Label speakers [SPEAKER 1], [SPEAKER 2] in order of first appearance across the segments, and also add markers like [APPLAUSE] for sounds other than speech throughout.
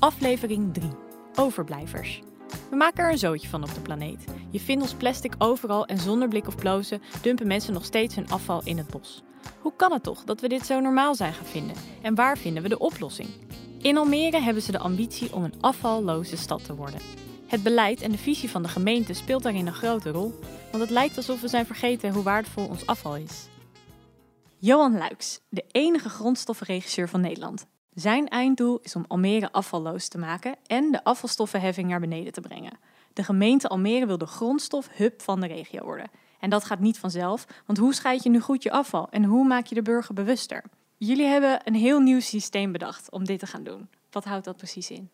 [SPEAKER 1] Aflevering 3. Overblijvers. We maken er een zootje van op de planeet. Je vindt ons plastic overal en zonder blik of blozen dumpen mensen nog steeds hun afval in het bos. Hoe kan het toch dat we dit zo normaal zijn gaan vinden? En waar vinden we de oplossing? In Almere hebben ze de ambitie om een afvalloze stad te worden. Het beleid en de visie van de gemeente speelt daarin een grote rol, want het lijkt alsof we zijn vergeten hoe waardevol ons afval is. Johan Luiks, de enige grondstoffenregisseur van Nederland. Zijn einddoel is om Almere afvalloos te maken en de afvalstoffenheffing naar beneden te brengen. De gemeente Almere wil de grondstofhub van de regio worden. En dat gaat niet vanzelf, want hoe scheid je nu goed je afval en hoe maak je de burger bewuster? Jullie hebben een heel nieuw systeem bedacht om dit te gaan doen. Wat houdt dat precies in?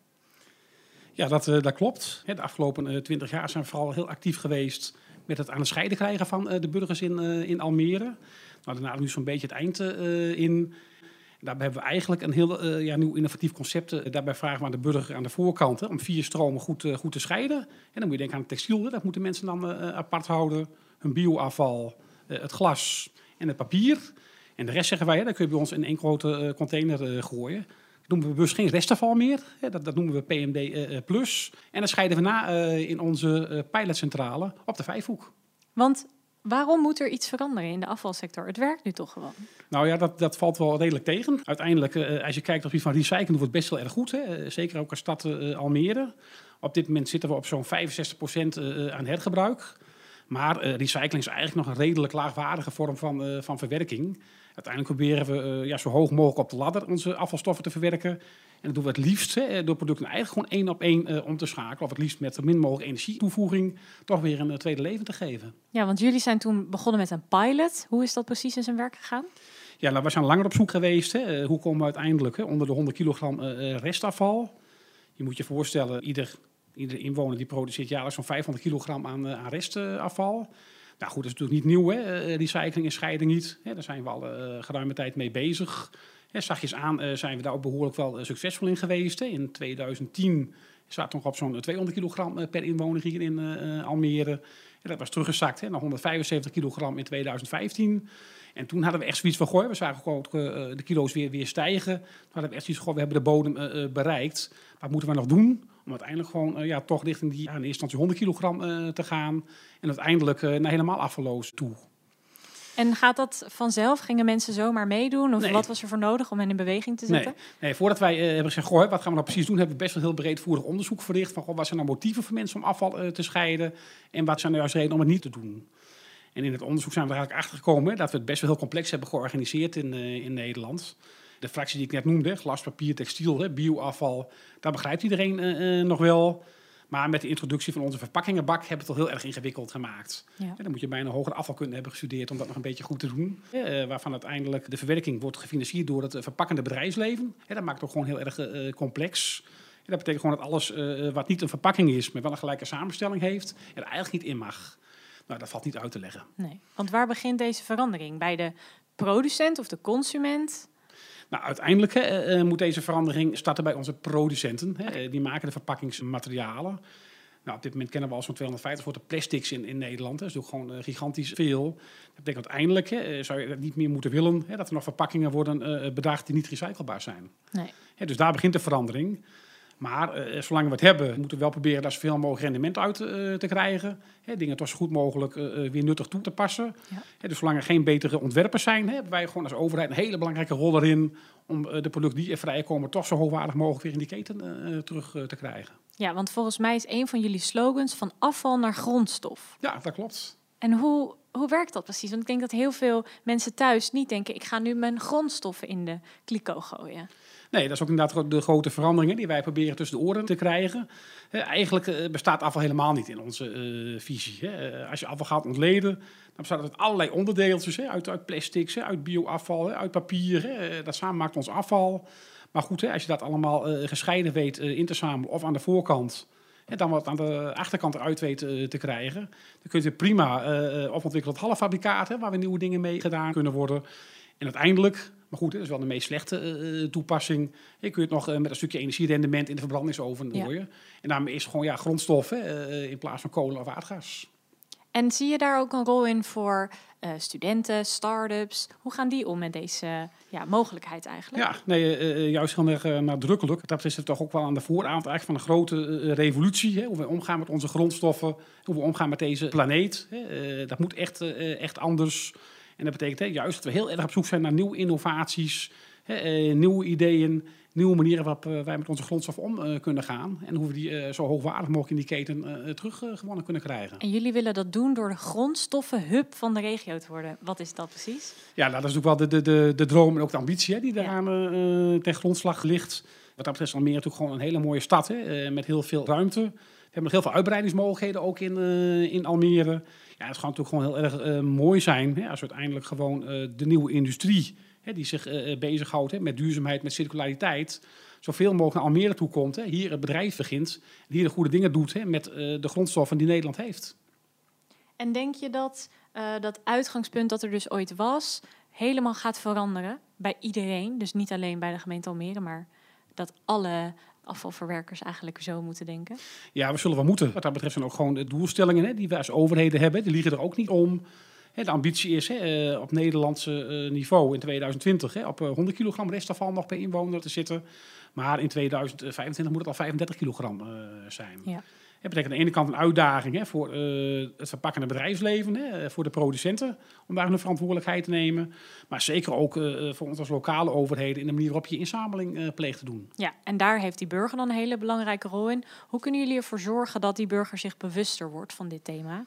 [SPEAKER 2] Ja, dat, uh, dat klopt. De afgelopen twintig jaar zijn we vooral heel actief geweest met het aan het scheiden krijgen van uh, de burgers in, in Almere. Nou, daarna nu zo'n beetje het eind in. Daarbij hebben we eigenlijk een heel uh, ja, nieuw innovatief concept. daarbij vragen we aan de burger aan de voorkant hè, om vier stromen goed, uh, goed te scheiden. En dan moet je denken aan het textiel, dat moeten mensen dan apart houden. Hun bioafval, het glas en het papier. En de rest zeggen wij, hè, dat kun je bij ons in één grote container gooien. Dat noemen we bewust geen restafval meer. Hè, dat, dat, noemen we PMD plus. En dan scheiden we na in onze pilotcentrale op de Vijfhoek.
[SPEAKER 1] Want Waarom moet er iets veranderen in de afvalsector? Het werkt nu toch gewoon?
[SPEAKER 2] Nou ja, dat, dat valt wel redelijk tegen. Uiteindelijk, uh, als je kijkt op die van recyclen, wordt het best wel erg goed. Hè? Zeker ook als stad Almere. Op dit moment zitten we op zo'n 65% uh, aan hergebruik. Maar recycling is eigenlijk nog een redelijk laagwaardige vorm van, van verwerking. Uiteindelijk proberen we ja, zo hoog mogelijk op de ladder onze afvalstoffen te verwerken. En dat doen we het liefst hè, door producten eigenlijk gewoon één op één uh, om te schakelen. Of het liefst met zo min mogelijk energietoevoeging toch weer een uh, tweede leven te geven.
[SPEAKER 1] Ja, want jullie zijn toen begonnen met een pilot. Hoe is dat precies in zijn werk gegaan?
[SPEAKER 2] Ja, nou, we zijn langer op zoek geweest. Hè. hoe komen we uiteindelijk hè, onder de 100 kilogram uh, restafval? Je moet je voorstellen, ieder, ieder inwoner die produceert jaarlijks zo'n 500 kilogram aan, aan restafval. Nou goed, dat is natuurlijk niet nieuw, hè? recycling en scheiding niet. Hè? Daar zijn we al geruime tijd mee bezig. Ja, zachtjes aan uh, zijn we daar ook behoorlijk wel uh, succesvol in geweest. In 2010 zaten we nog op zo'n 200 kilogram uh, per inwoner hier in Almere. Dat was teruggezakt hè, naar 175 kilogram in 2015. En toen hadden we echt zoiets van, gooi, we zagen gewoon de kilo's weer, weer stijgen. Toen hadden we echt zoiets van, we hebben de bodem bereikt. Wat moeten we nog doen? Om uiteindelijk gewoon ja, toch richting die aan de eerste instantie 100 kilogram te gaan. En uiteindelijk naar helemaal afvalloos toe.
[SPEAKER 1] En gaat dat vanzelf? Gingen mensen zomaar meedoen? Of
[SPEAKER 2] nee.
[SPEAKER 1] wat was er voor nodig om hen in beweging te zetten?
[SPEAKER 2] Nee, nee voordat wij uh, hebben gezegd, goh, wat gaan we nou precies doen, hebben we best wel heel breedvoerig onderzoek verricht van goh, wat zijn nou motieven voor mensen om afval uh, te scheiden en wat zijn nou juist redenen om het niet te doen. En in het onderzoek zijn we er eigenlijk achter gekomen dat we het best wel heel complex hebben georganiseerd in, uh, in Nederland. De fractie die ik net noemde, glas, papier, textiel, bioafval, daar begrijpt iedereen nog wel. Maar met de introductie van onze verpakkingenbak hebben we het al heel erg ingewikkeld gemaakt. Ja. dan moet je bijna hoger afvalkunde hebben gestudeerd om dat nog een beetje goed te doen. Uh, waarvan uiteindelijk de verwerking wordt gefinancierd door het uh, verpakkende bedrijfsleven. Dat maakt het ook gewoon heel erg uh, complex. Ja, dat betekent gewoon dat alles wat niet een verpakking is, maar wel een gelijke samenstelling heeft, er eigenlijk niet in mag. Nou, dat valt niet uit te leggen.
[SPEAKER 1] Nee, want waar begint deze verandering? Bij de producent of de consument?
[SPEAKER 2] Nou, uiteindelijk uh, moet deze verandering starten bij onze producenten. Hè. Die maken de verpakkingsmaterialen. Nou, op dit moment kennen we al zo'n 250 soorten plastics in, in Nederland. Dat is ook gewoon uh, gigantisch veel. Dat betekent uiteindelijk hè, zou je niet meer moeten willen hè, dat er nog verpakkingen worden uh, bedacht die niet recyclebaar zijn.
[SPEAKER 1] Nee.
[SPEAKER 2] Hè, dus daar begint de verandering. Maar uh, zolang we het hebben, moeten we wel proberen daar zoveel mogelijk rendement uit uh, te krijgen. Hè, dingen toch zo goed mogelijk uh, weer nuttig toe te passen. Ja. Hè, dus zolang er geen betere ontwerpers zijn, hè, hebben wij gewoon als overheid een hele belangrijke rol erin om de producten die er vrijkomen toch zo hoogwaardig mogelijk weer in die keten terug te krijgen.
[SPEAKER 1] Ja, want volgens mij is een van jullie slogans van afval naar grondstof.
[SPEAKER 2] Ja, dat klopt.
[SPEAKER 1] En hoe, hoe werkt dat precies? Want ik denk dat heel veel mensen thuis niet denken: ik ga nu mijn grondstoffen in de kliko gooien.
[SPEAKER 2] Nee, dat is ook inderdaad de grote veranderingen die wij proberen tussen de oren te krijgen. eigenlijk bestaat afval helemaal niet in onze uh, visie. Hè. Als je afval gaat ontleden, dan bestaat het uit allerlei onderdeeltjes. Uit, uit plastics, uit bioafval, uit papier. Dat samen maakt ons afval. Maar goed, als je dat allemaal uh, gescheiden weet uh, in te zamelen of aan de voorkant... En dan wat aan de achterkant eruit weet uh, te krijgen. Dan kun je prima of ontwikkelen tot halffabrikaten, waar we nieuwe dingen mee gedaan kunnen worden. En uiteindelijk maar goed, dat is wel de meest slechte uh, toepassing. Je kunt het nog uh, met een stukje energierendement in de verbrandingsoven. Ja. En daarmee is het gewoon ja, grondstof in plaats van kolen of aardgas.
[SPEAKER 1] En zie je daar ook een rol in voor uh, studenten, start-ups? Hoe gaan die om met deze ja, mogelijkheid eigenlijk?
[SPEAKER 2] Ja, nee, uh, juist heel erg nadrukkelijk. Dat is het toch ook wel aan de vooravond eigenlijk van een grote revolutie. Hè? Hoe we omgaan met onze grondstoffen, hoe we omgaan met deze planeet. Hè? dat moet echt, echt anders. En dat betekent hè, juist dat we heel erg op zoek zijn naar nieuwe innovaties, nieuwe ideeën nieuwe manieren waarop eh, wij met onze grondstof om eh, kunnen gaan. En hoe we die zo hoogwaardig mogelijk in die keten teruggewonnen kunnen krijgen.
[SPEAKER 1] En jullie willen dat doen door de grondstoffenhub van de regio te worden. Wat is dat precies?
[SPEAKER 2] Ja, nou, dat is natuurlijk wel de, de, de, de droom en ook de ambitie hè, die daaraan ja. ten grondslag ligt. Wat dat betreft is Almere natuurlijk gewoon een hele mooie stad hè, met heel veel ruimte. Hebben nog heel veel uitbreidingsmogelijkheden ook in, in Almere. Ja, het gaat natuurlijk gewoon heel erg mooi zijn hè, als uiteindelijk gewoon de nieuwe industrie die zich bezighoudt met duurzaamheid, met circulariteit, zoveel mogelijk naar Almere toe komt. Hè, hier het bedrijf begint, hier de goede dingen doet hè, met de grondstoffen die Nederland heeft.
[SPEAKER 1] En denk je dat dat uitgangspunt dat er dus ooit was, helemaal gaat veranderen bij iedereen? Dus niet alleen bij de gemeente Almere, maar dat alle afvalverwerkers eigenlijk zo moeten denken?
[SPEAKER 2] Ja, we zullen wel moeten. Wat dat betreft zijn ook gewoon de doelstellingen hè, die wij als overheden hebben. Die liggen er ook niet om. De ambitie is eh, op Nederlandse eh, niveau in 2020 op 100 eh, kilogram restafval nog per inwoner te zitten. Maar in 2025 moet het al 35 kilogram zijn. Ja. Dat betekent aan de ene kant een uitdaging hè, voor het verpakkende bedrijfsleven, hè, voor de producenten, om daar hun verantwoordelijkheid te nemen. Maar zeker ook voor ons als lokale overheden in de manier waarop je inzameling pleegt te doen.
[SPEAKER 1] Ja, en daar heeft die burger dan een hele belangrijke rol in. Hoe kunnen jullie ervoor zorgen dat die burger zich bewuster wordt van dit thema?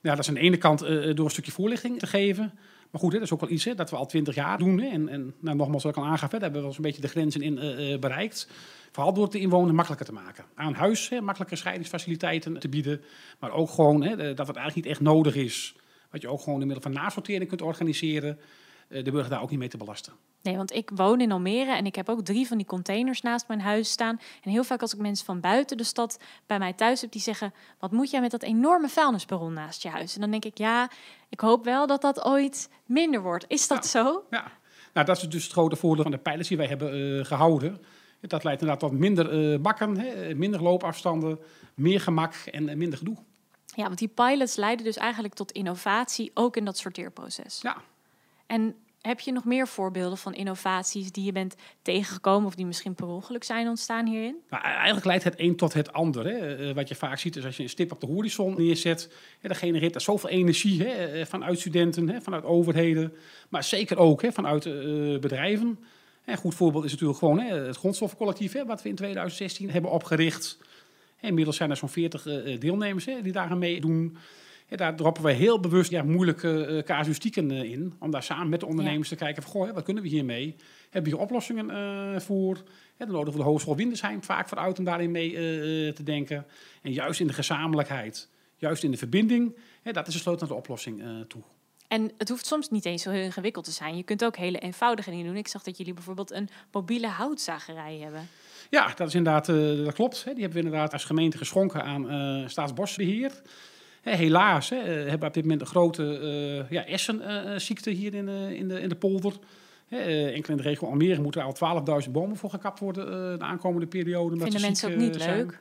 [SPEAKER 2] Ja, dat is aan de ene kant uh, door een stukje voorlichting te geven. Maar goed, hè, dat is ook wel iets hè, dat we al twintig jaar doen. Hè. En, en nou, nogmaals, wat ik al aangaf, hebben we wel eens een beetje de grenzen in uh, bereikt. Vooral door het de inwoner makkelijker te maken. Aan huis hè, makkelijke scheidingsfaciliteiten te bieden. Maar ook gewoon hè, dat het eigenlijk niet echt nodig is. Wat je ook gewoon in middel van nasortering kunt organiseren. de burger daar ook niet mee te belasten.
[SPEAKER 1] Nee, want ik woon in Almere en ik heb ook drie van die containers naast mijn huis staan. En heel vaak als ik mensen van buiten de stad bij mij thuis heb, die zeggen: Wat moet jij met dat enorme vuilnisperron naast je huis? En dan denk ik: Ja, ik hoop wel dat dat ooit minder wordt. Is dat zo?
[SPEAKER 2] Ja, nou, dat is dus het grote voordeel van de pilots die wij hebben uh, gehouden. Dat leidt inderdaad tot minder uh, bakken, hè, minder loopafstanden, meer gemak en uh, minder gedoe.
[SPEAKER 1] Ja, want die pilots leiden dus eigenlijk tot innovatie, ook in dat sorteerproces.
[SPEAKER 2] Ja.
[SPEAKER 1] En heb je nog meer voorbeelden van innovaties die je bent tegengekomen of die misschien per ongeluk zijn ontstaan hierin?
[SPEAKER 2] Nou, eigenlijk leidt het een tot het ander. Hè. Eh, wat je vaak ziet is als je een stip op de horizon neerzet, hè, dan genereert dat zoveel energie hè, eh, vanuit studenten, hè, vanuit overheden, maar zeker ook hè, vanuit bedrijven. Een goed voorbeeld is natuurlijk gewoon hè, het grondstoffencollectief, hè, wat we in 2016 hebben opgericht. Inmiddels zijn er zo'n 40 uh, deelnemers hè, die daar aan meedoen. Ja, daar droppen we heel bewust ja, moeilijke uh, casuïstieken uh, in. Om daar samen met de ondernemers te kijken van, goh, wat kunnen we hiermee? Hebben we hier oplossingen uh, voor? Ja, dan nodigen we de Hogeschool Windesheim vaak vooruit om daarin mee te denken. En juist in de gezamenlijkheid, juist in de verbinding, dat is de sleutel naar de oplossing toe.
[SPEAKER 1] En het hoeft soms niet eens zo heel ingewikkeld te zijn. Je kunt ook hele eenvoudige dingen doen. Ik zag dat jullie bijvoorbeeld een mobiele houtzagerij hebben.
[SPEAKER 2] Ja, dat is inderdaad, dat klopt. Die hebben we inderdaad als gemeente geschonken aan Staatsbosbeheer helaas hè, eh, hebben we op dit moment een grote uh, ja, essenziekte hier in, de, in, de, in de polder. Uh, enkel in de regio Almere moeten er al 12.000 bomen voor gekapt worden de aankomende periode.
[SPEAKER 1] Vinden mensen ook niet leuk?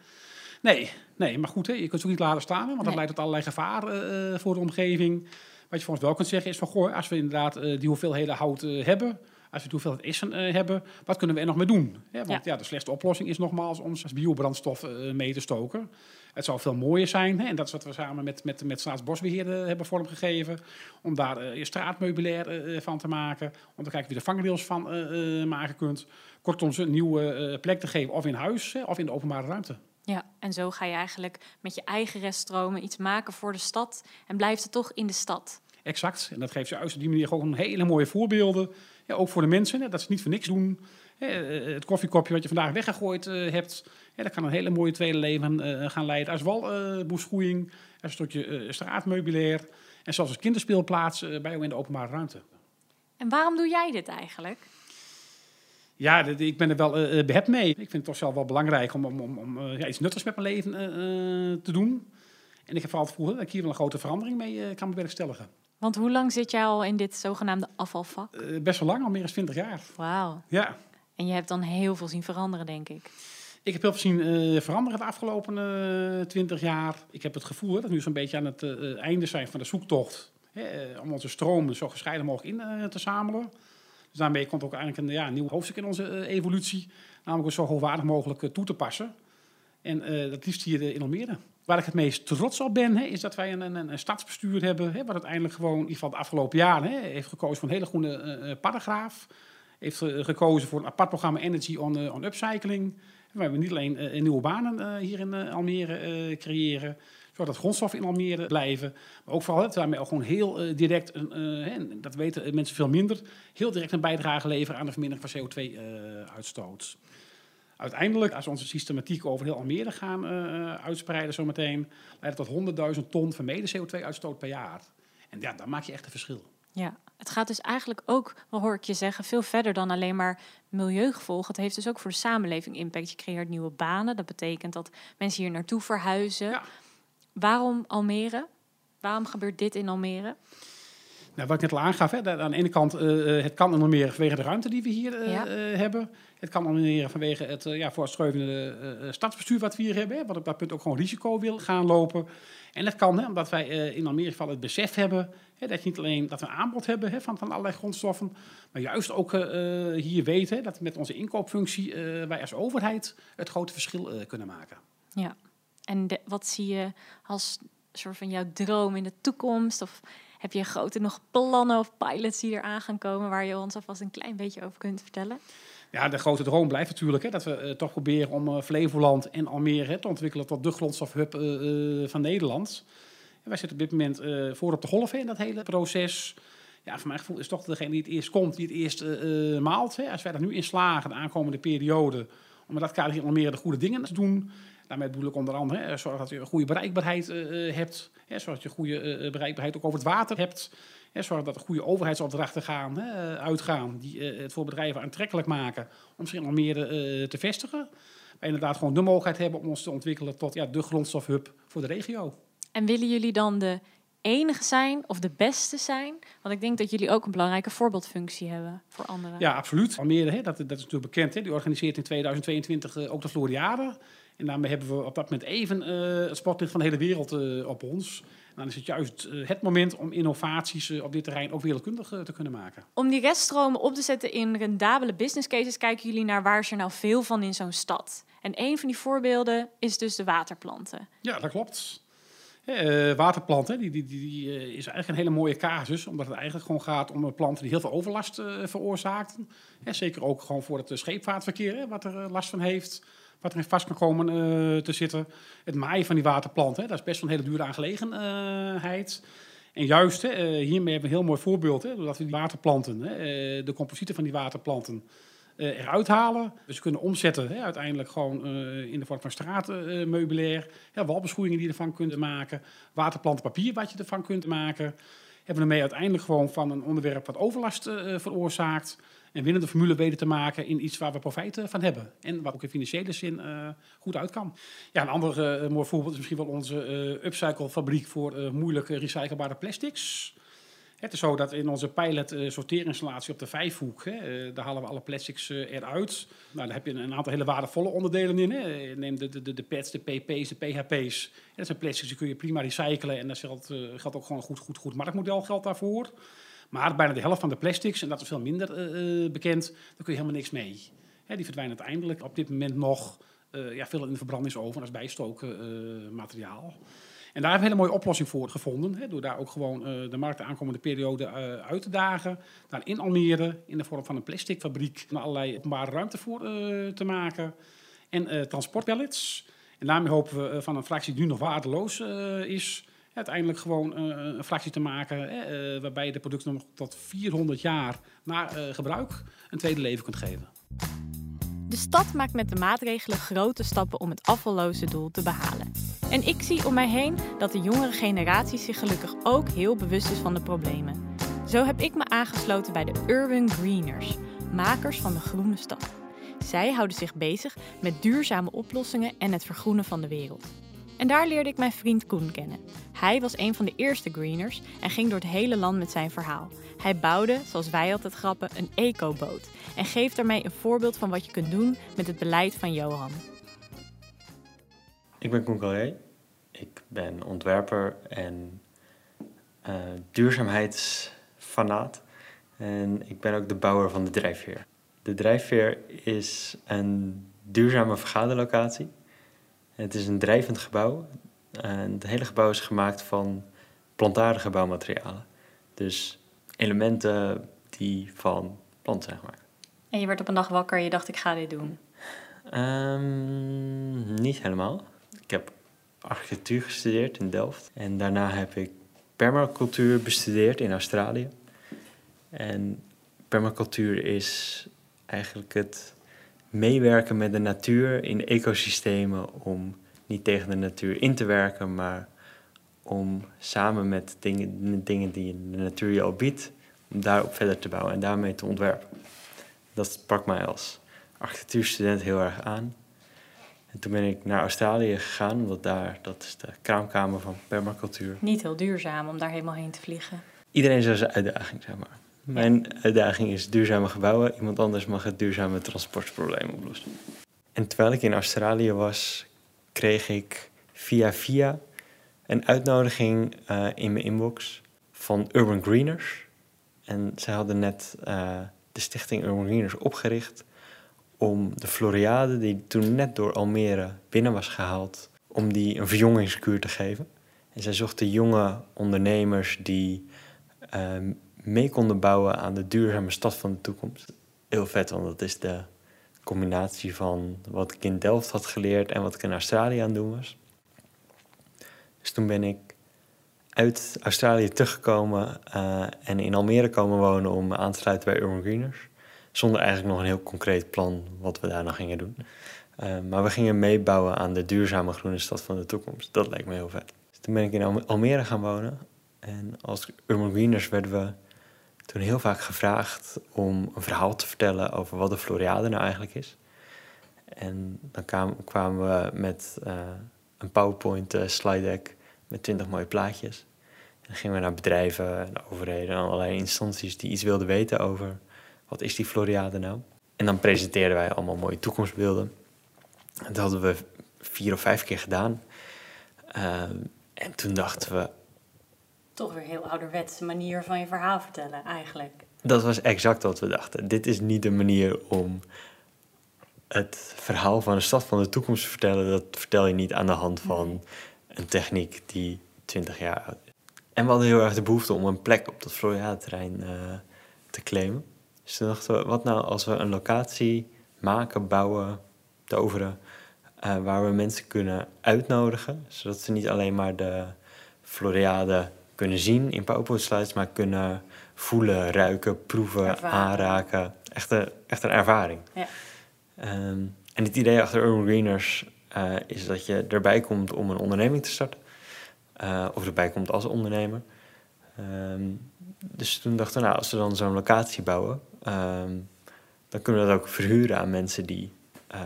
[SPEAKER 2] Nee, nee, maar goed, hè, je kunt ze ook niet laten staan, want dat leidt tot allerlei gevaren voor de omgeving. Wat je voor ons wel kunt zeggen is van, goh, als we inderdaad die hoeveelheden hout hebben, als we hoeveelheid essen hebben, wat kunnen we er nog mee doen? want ja. de slechtste oplossing is nogmaals om als biobrandstof mee te stoken. Het zou veel mooier zijn, hè, en dat is wat we samen met, met, met Staatsbosbeheer hebben vormgegeven, om daar uh, straatmeubilair uh, van te maken, om te kijken wie de vangrails van maken kunt. Kortom, een nieuwe plek te geven, of in huis of in de openbare ruimte.
[SPEAKER 1] Ja, en zo ga je eigenlijk met je eigen reststromen iets maken voor de stad en blijft het toch in de stad.
[SPEAKER 2] Exact, en dat geeft juist op die manier gewoon hele mooie voorbeelden. Ja, ook voor de mensen, hè, dat ze niet voor niks doen. Het koffiekopje wat je vandaag weggegooid hebt, ja, dat kan een hele mooie tweede leven gaan leiden. Als walboeschoeiing, uh, een stukje straatmeubilair en zelfs als kinderspeelplaats bij jou in de openbare ruimte.
[SPEAKER 1] En waarom doe jij dit eigenlijk?
[SPEAKER 2] Ja, ik ben er wel behept mee. Ik vind het toch zelf wel belangrijk om, om, om, om ja, iets nuttigs met mijn leven te doen. En ik heb vooral het gevoel dat ik hier wel een grote verandering mee kan bewerkstelligen.
[SPEAKER 1] Want hoe lang zit jij al in dit zogenaamde afvalvak?
[SPEAKER 2] best wel lang, al meer dan 20 jaar.
[SPEAKER 1] Wauw.
[SPEAKER 2] Ja.
[SPEAKER 1] En je hebt dan heel veel zien veranderen, denk ik.
[SPEAKER 2] Ik heb heel veel zien uh, veranderen de afgelopen uh, twintig jaar. Ik heb het gevoel dat we nu zo'n beetje aan het uh, einde zijn van de zoektocht. Hè, om onze stromen zo gescheiden mogelijk in te zamelen. Dus daarmee komt ook eigenlijk een ja, nieuw hoofdstuk in onze evolutie. Namelijk zo hoogwaardig mogelijk toe te passen. En dat liefst hier in Almere. Waar ik het meest trots op ben, hè, is dat wij een, een, een stadsbestuur hebben. Wat uiteindelijk gewoon, in ieder geval afgelopen jaren, heeft gekozen voor een hele groene paragraaf. Heeft gekozen voor een apart programma Energy on, on Upcycling. We we niet alleen uh, nieuwe banen uh, hier in Almere creëren, zodat grondstoffen in Almere blijven, maar ook vooral daarmee ook gewoon heel direct, een, dat weten mensen veel minder, heel direct een bijdrage leveren aan de vermindering van CO2-uitstoot. Uiteindelijk, als we onze systematiek over heel Almere gaan uitspreiden zometeen, leidt dat tot 100.000 ton vermeden CO2-uitstoot per jaar. En ja, dan maak je echt een verschil.
[SPEAKER 1] Ja, het gaat dus eigenlijk ook, wat hoor ik je zeggen, veel verder dan alleen maar milieugevolgen. Het heeft dus ook voor de samenleving impact. Je creëert nieuwe banen. Dat betekent dat mensen hier naartoe verhuizen. Ja. Waarom Almere? Waarom gebeurt dit in Almere?
[SPEAKER 2] Nou, wat ik net al aangaf, hè, aan de ene kant, uh, het kan Almere vanwege de ruimte die we hier uh, hebben. Het kan Almere vanwege het uh, ja, stadsbestuur wat we hier hebben. Hè, wat op dat punt ook gewoon risico wil gaan lopen. En dat kan, hè, omdat wij in Almere geval het besef hebben Hè, dat je niet alleen dat we aanbod hebben hè, van, van allerlei grondstoffen, maar juist ook hier weten dat met onze inkoopfunctie wij als overheid het grote verschil kunnen maken.
[SPEAKER 1] Ja, en de, wat zie je als soort van jouw droom in de toekomst? Of heb je grote nog plannen of pilots die eraan gaan komen waar je ons alvast een klein beetje over kunt vertellen?
[SPEAKER 2] Ja, de grote droom blijft natuurlijk hè, dat we toch proberen om Flevoland en Almere te ontwikkelen tot de grondstofhub van Nederland wij zitten op dit moment voor op de golven in dat hele proces. Ja, voor mijn gevoel is toch degene die het eerst komt, die het eerst maalt. Hè. Als wij er nu in slagen, de aankomende periode, om met dat kader hier nog meer de goede dingen te doen. Daarmee bedoel ik onder andere, hè, zorg dat je een goede bereikbaarheid uh, hebt. Hè, zorg dat je goede bereikbaarheid ook over het water hebt. Hè, zorg dat er goede overheidsopdrachten gaan, hè, uitgaan, die het voor bedrijven aantrekkelijk maken om zich in Almere te vestigen. Wij inderdaad gewoon de mogelijkheid hebben om ons te ontwikkelen tot ja, de grondstofhub voor de regio.
[SPEAKER 1] En willen jullie dan de enige zijn of de beste zijn? Want ik denk dat jullie ook een belangrijke voorbeeldfunctie hebben voor anderen.
[SPEAKER 2] Ja, absoluut. Almere, hè, dat, dat is natuurlijk bekend. Hè, die organiseert in 2022 uh, eh, ook de Floriade. En daarmee hebben we op dat moment even uh, het sportlicht van de hele wereld uh, op ons. En dan is het juist het moment om innovaties op dit terrein ook wereldkundig te kunnen maken.
[SPEAKER 1] Om die reststromen op te zetten in rendabele business cases, kijken jullie naar waar is er nou veel van in zo'n stad. En een van die voorbeelden is dus de waterplanten.
[SPEAKER 2] Ja, dat klopt. Waterplanten, die, die, die, is eigenlijk een hele mooie casus, omdat het eigenlijk gewoon gaat om planten die heel veel overlast uh, veroorzaakten. zeker ook gewoon voor het scheepvaartverkeer, wat er last van heeft, wat er in vast kan komen te zitten. Het maaien van die waterplanten, dat is best wel een hele dure aangelegenheid. En juist, hiermee hebben we een heel mooi voorbeeld, doordat we die waterplanten, de composieten van die waterplanten, uh, eruit halen. Dus kunnen omzetten hè, uiteindelijk gewoon uh, in de vorm van straatmeubilair. ja, walbeschoeien die je ervan kunt maken. Waterplantenpapier wat je ervan kunt maken. Hebben we ermee uiteindelijk gewoon van een onderwerp wat overlast uh, veroorzaakt. En winnende formule weten te maken in iets waar we profijt van hebben. En wat ook in financiële zin goed uit kan. Ja, een ander mooi voorbeeld is misschien wel onze upcycle fabriek voor moeilijk recyclebare plastics. Het is zo dat in onze pilot sorteerinstallatie op de Vijfhoek, hè, daar halen we alle plastics eruit. Nou, daar heb je een, aantal hele waardevolle onderdelen in. Hè. Neem de, de, de PET's, de PP's, de PHP's. Dat zijn plastics die kun je prima recyclen. En daar geldt, geldt ook gewoon een goed, goed, goed marktmodel geldt daarvoor. Maar bijna de helft van de plastics, en dat is veel minder bekend, daar kun je helemaal niks mee. Hè, die verdwijnen uiteindelijk op dit moment nog ja, veel in de verbrandigsoven als bijstoken materiaal. En daar hebben we een hele mooie oplossing voor gevonden. Hè, door daar ook gewoon de markt de aankomende periode uit te dagen. Daar in Almere, in de vorm van een plasticfabriek, allerlei openbare ruimte voor te maken. En transportpallets. En daarmee hopen we van een fractie die nu nog waardeloos is, uiteindelijk gewoon een fractie te maken. waarbij je de producten nog tot 400 jaar na gebruik een tweede leven kunt geven.
[SPEAKER 1] De stad maakt met de maatregelen grote stappen om het afvalloze doel te behalen. En ik zie om mij heen dat de jongere generatie zich gelukkig ook heel bewust is van de problemen. Zo heb ik me aangesloten bij de Urban Greeners, makers van de groene stad. Zij houden zich bezig met duurzame oplossingen en het vergroenen van de wereld. En daar leerde ik mijn vriend Koen kennen. Hij was een van de eerste greeners en ging door het hele land met zijn verhaal. Hij bouwde, zoals wij altijd grappen, een ecoboot en geeft daarmee een voorbeeld van wat je kunt doen met het beleid van Johan.
[SPEAKER 3] Ik ben Koen Calais. Ik ben ontwerper en uh, duurzaamheidsfanaat. En ik ben ook de bouwer van de drijfveer. De drijfveer is een duurzame vergaderlocatie. Het is een drijvend gebouw. En het hele gebouw is gemaakt van plantaardige bouwmaterialen. Dus elementen die van plant zijn gemaakt.
[SPEAKER 1] En je werd op een dag wakker en je dacht, ik ga dit doen?
[SPEAKER 3] Um, niet helemaal. Ik heb architectuur gestudeerd in Delft. En daarna heb ik permacultuur bestudeerd in Australië. En permacultuur is eigenlijk het meewerken met de natuur in ecosystemen om niet tegen de natuur in te werken, maar om samen met dingen, dingen die de natuur je al biedt, om daarop verder te bouwen en daarmee te ontwerpen. Dat sprak mij als architectuurstudent heel erg aan. En toen ben ik naar Australië gegaan, omdat daar, dat is de kraamkamer van permacultuur.
[SPEAKER 1] Niet heel duurzaam om daar helemaal heen te vliegen.
[SPEAKER 3] Iedereen zou zijn uitdaging, zeg maar. Mijn uitdaging is duurzame gebouwen. Iemand anders mag het duurzame transportprobleem oplossen. En terwijl ik in Australië was, kreeg ik via via een uitnodiging uh, in mijn inbox van Urban Greeners. En zij hadden net uh, de stichting Urban Greeners opgericht om de Floriade, die toen net door Almere binnen was gehaald, om die een verjongingskuur te geven. En zij zochten jonge ondernemers die uh, mee konden bouwen aan de duurzame stad van de toekomst. Heel vet, want dat is de combinatie van wat ik in Delft had geleerd en wat ik in Australië aan het doen was. Dus toen ben ik uit Australië teruggekomen uh, en in Almere komen wonen om aan te sluiten bij Urban Greeners. Zonder eigenlijk nog een heel concreet plan wat we daar nog gingen doen. Uh, maar we gingen meebouwen aan de duurzame groene stad van de toekomst. Dat lijkt me heel vet. Dus toen ben ik in Almere gaan wonen. En als Urban Greeners werden we toen heel vaak gevraagd om een verhaal te vertellen over wat de Floriade nou eigenlijk is. En dan kwamen we met uh, een PowerPoint uh, slide deck met twintig mooie plaatjes. En dan gingen we naar bedrijven en overheden en allerlei instanties die iets wilden weten over wat is die Floriade nou. En dan presenteerden wij allemaal mooie toekomstbeelden. En dat hadden we vier of vijf keer gedaan. Uh, en toen dachten we,
[SPEAKER 1] toch weer heel ouderwetse manier van je verhaal vertellen, eigenlijk.
[SPEAKER 3] Dat was exact wat we dachten. Dit is niet de manier om het verhaal van de stad van de toekomst te vertellen. Dat vertel je niet aan de hand van een techniek die 20 jaar oud is. En we hadden heel erg de behoefte om een plek op dat Floriade-terrein uh, te claimen. Dus toen dachten we, wat nou als we een locatie maken, bouwen, toveren... Uh, waar we mensen kunnen uitnodigen, zodat ze niet alleen maar de Floriade kunnen zien in PowerPoint maar kunnen voelen, ruiken, proeven, aanraken. Echt een, echt een ervaring. Ja. Um, en het idee achter Urban Greeners uh, is dat je erbij komt om een onderneming te starten. Uh, of erbij komt als ondernemer. Um, dus toen dachten we, nou, als we dan zo'n locatie bouwen, um, dan kunnen we dat ook verhuren aan mensen die uh,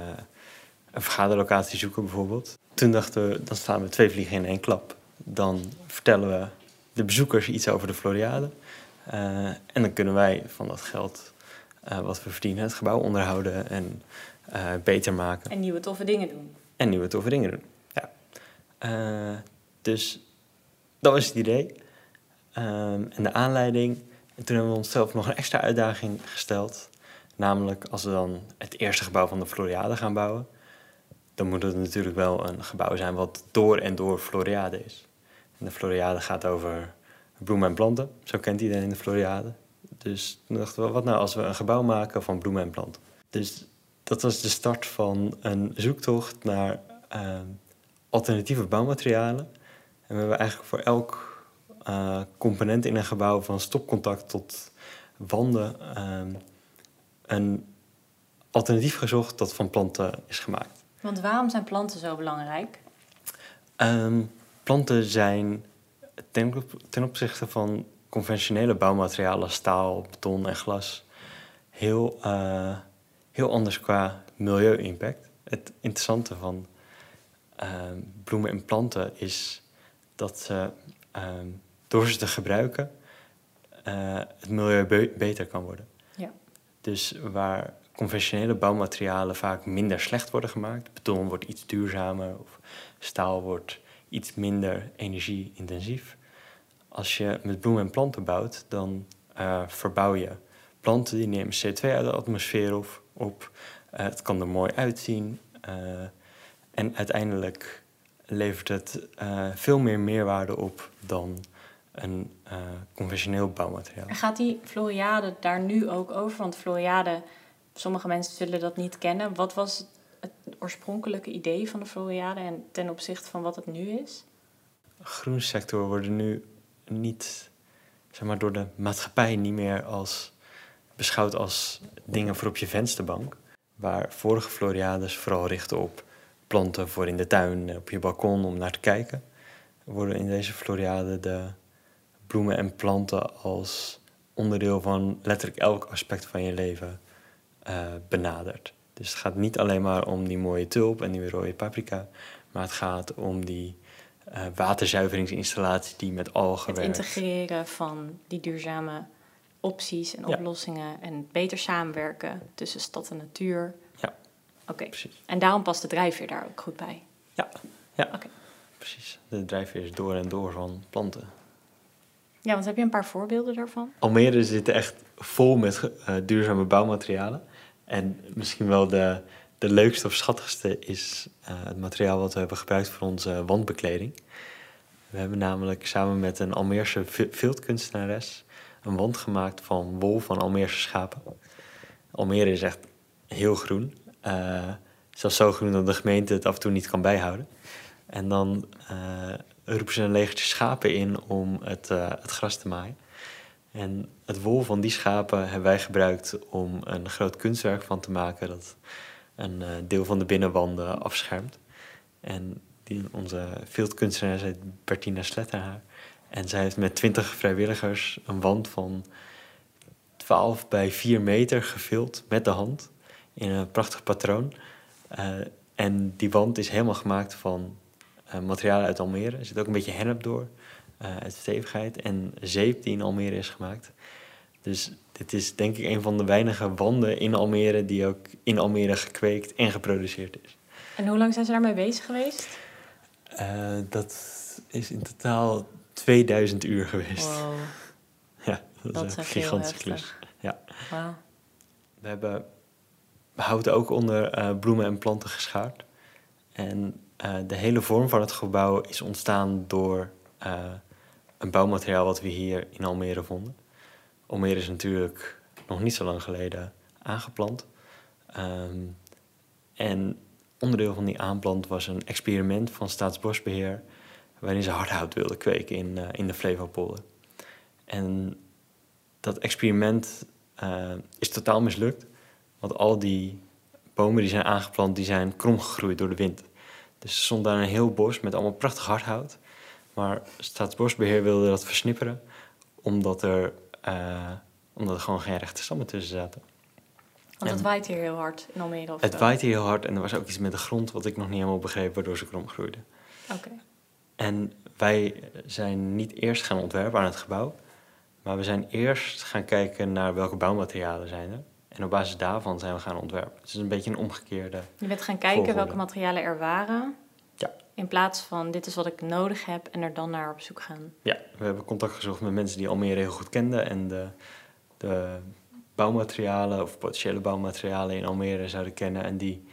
[SPEAKER 3] een vergaderlocatie zoeken bijvoorbeeld. Toen dachten we, dan staan we twee vliegen in één klap. Dan vertellen we de bezoekers iets over de Floriade. Uh, en dan kunnen wij van dat geld uh, wat we verdienen het gebouw onderhouden en uh, beter maken.
[SPEAKER 1] En nieuwe toffe dingen doen.
[SPEAKER 3] En nieuwe toffe dingen doen, ja. dus dat was het idee. Um, en de aanleiding. En toen hebben we onszelf nog een extra uitdaging gesteld. Namelijk, als we dan het eerste gebouw van de Floriade gaan bouwen, dan moet het natuurlijk wel een gebouw zijn wat door en door Floriade is de Floriade gaat over bloemen en planten. Zo kent iedereen de Floriade. Dus toen dachten we, wat nou als we een gebouw maken van bloemen en planten? Dus dat was de start van een zoektocht naar uh, alternatieve bouwmaterialen. En we hebben eigenlijk voor elk uh, component in een gebouw, van stopcontact tot wanden, uh, een alternatief gezocht dat van planten is gemaakt.
[SPEAKER 1] Want waarom zijn planten zo belangrijk?
[SPEAKER 3] Ehm, planten zijn ten, ten opzichte van conventionele bouwmaterialen, staal, beton en glas, heel, uh, heel anders qua milieu-impact. Het interessante van uh, bloemen en planten is dat ze, uh, door ze te gebruiken, uh, het milieu be beter kan worden. Ja. Dus waar conventionele bouwmaterialen vaak minder slecht worden gemaakt. Beton wordt iets duurzamer of staal wordt iets minder energie-intensief. Als je met bloemen en planten bouwt, dan uh, verbouw je planten die nemen CO2 uit de atmosfeer op. op. Uh, het kan er mooi uitzien. Uh, en uiteindelijk levert het veel meer meerwaarde op dan een conventioneel bouwmateriaal.
[SPEAKER 1] Gaat die Floriade daar nu ook over? Want Floriade, sommige mensen zullen dat niet kennen. Wat was oorspronkelijke idee van de Floriade en ten opzichte van wat het nu is?
[SPEAKER 3] Groensector worden nu niet, zeg maar, door de maatschappij niet meer als beschouwd als dingen voor op je vensterbank. Waar vorige Floriades vooral richten op planten voor in de tuin, op je balkon om naar te kijken, worden in deze Floriade de bloemen en planten als onderdeel van letterlijk elk aspect van je leven uh, benaderd. Dus het gaat niet alleen maar om die mooie tulp en die rode paprika, maar het gaat om die uh, waterzuiveringsinstallatie die met algen
[SPEAKER 1] Het integreren van die duurzame opties en oplossingen en beter samenwerken tussen stad en natuur.
[SPEAKER 3] Ja,
[SPEAKER 1] oké. Precies. En daarom past de drijfveer daar ook goed bij.
[SPEAKER 3] Ja, ja. Oké. Precies. De drijfveer is door en door van planten.
[SPEAKER 1] Ja, want heb je een paar voorbeelden daarvan?
[SPEAKER 3] Almere zit echt vol met uh, duurzame bouwmaterialen. En misschien wel de, de leukste of schattigste is uh, het materiaal wat we hebben gebruikt voor onze wandbekleding. We hebben namelijk samen met een Almeerse viltkunstenares een wand gemaakt van wol van Almeerse schapen. Almere is echt heel groen. Uh, zelfs zo groen dat de gemeente het af en toe niet kan bijhouden. En dan uh, roepen ze een legertje schapen in om het, het gras te maaien. En het wol van die schapen hebben wij gebruikt om een groot kunstwerk van te maken dat een deel van de binnenwanden afschermt. En die, onze veldkunstenaar heet Bertina Sletterhaar. En zij heeft met twintig vrijwilligers een wand van 12 bij 4 meter gevild met de hand in een prachtig patroon. Uh, en die wand is helemaal gemaakt van uh, materialen uit Almere. Er zit ook een beetje hennep door, uit stevigheid. En zeep die in Almere is gemaakt. Dus dit is denk ik een van de weinige wanden in Almere die ook in Almere gekweekt en geproduceerd is.
[SPEAKER 1] En hoe lang zijn ze daarmee bezig geweest?
[SPEAKER 3] dat is in totaal 2000 uur geweest.
[SPEAKER 1] Wow. [LAUGHS]
[SPEAKER 3] Ja, dat, is een gigantische klus. Ja. We hebben hout ook onder uh, bloemen en planten geschaard. En uh, de hele vorm van het gebouw is ontstaan door een bouwmateriaal wat we hier in Almere vonden. Almere is natuurlijk nog niet zo lang geleden aangeplant. Um, en onderdeel van die aanplant was een experiment van Staatsbosbeheer waarin ze hardhout wilden kweken in, uh, in de Flevopolder. En dat experiment uh, is totaal mislukt, want al die bomen die zijn aangeplant, die zijn krom gegroeid door de wind. Dus er stond daar een heel bos met allemaal prachtig hardhout. Maar Staatsbosbeheer wilde dat versnipperen, omdat er, uh, omdat er gewoon geen rechte stammen tussen zaten.
[SPEAKER 1] Want het waait hier heel hard in Almere?
[SPEAKER 3] Of het waait hier heel hard en er was ook iets met de grond wat ik nog niet helemaal begreep, waardoor ze krom groeiden.
[SPEAKER 1] Oké.
[SPEAKER 3] En wij zijn niet eerst gaan ontwerpen aan het gebouw, maar we zijn eerst gaan kijken naar welke bouwmaterialen zijn er. En op basis daarvan zijn we gaan ontwerpen. Het is een beetje een omgekeerde.
[SPEAKER 1] Je bent gaan kijken welke materialen er waren. In plaats van dit is wat ik nodig heb en er dan naar op zoek gaan.
[SPEAKER 3] Ja, we hebben contact gezocht met mensen die Almere heel goed kenden en de, de bouwmaterialen of potentiële bouwmaterialen in Almere zouden kennen. En die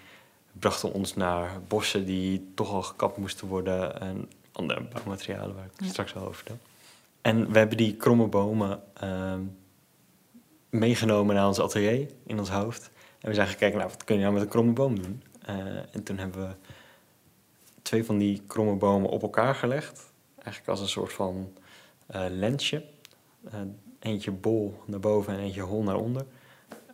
[SPEAKER 3] brachten ons naar bossen die toch al gekapt moesten worden. En andere bouwmaterialen waar ik straks al over vertel. En we hebben die kromme bomen uh, meegenomen naar ons atelier in ons hoofd. En we zijn gekeken, nou, wat kun je nou met een kromme boom doen? Uh, en toen hebben we twee van die kromme bomen op elkaar gelegd. Eigenlijk als een soort van uh, lensje. Uh, eentje bol naar boven en eentje hol naar onder.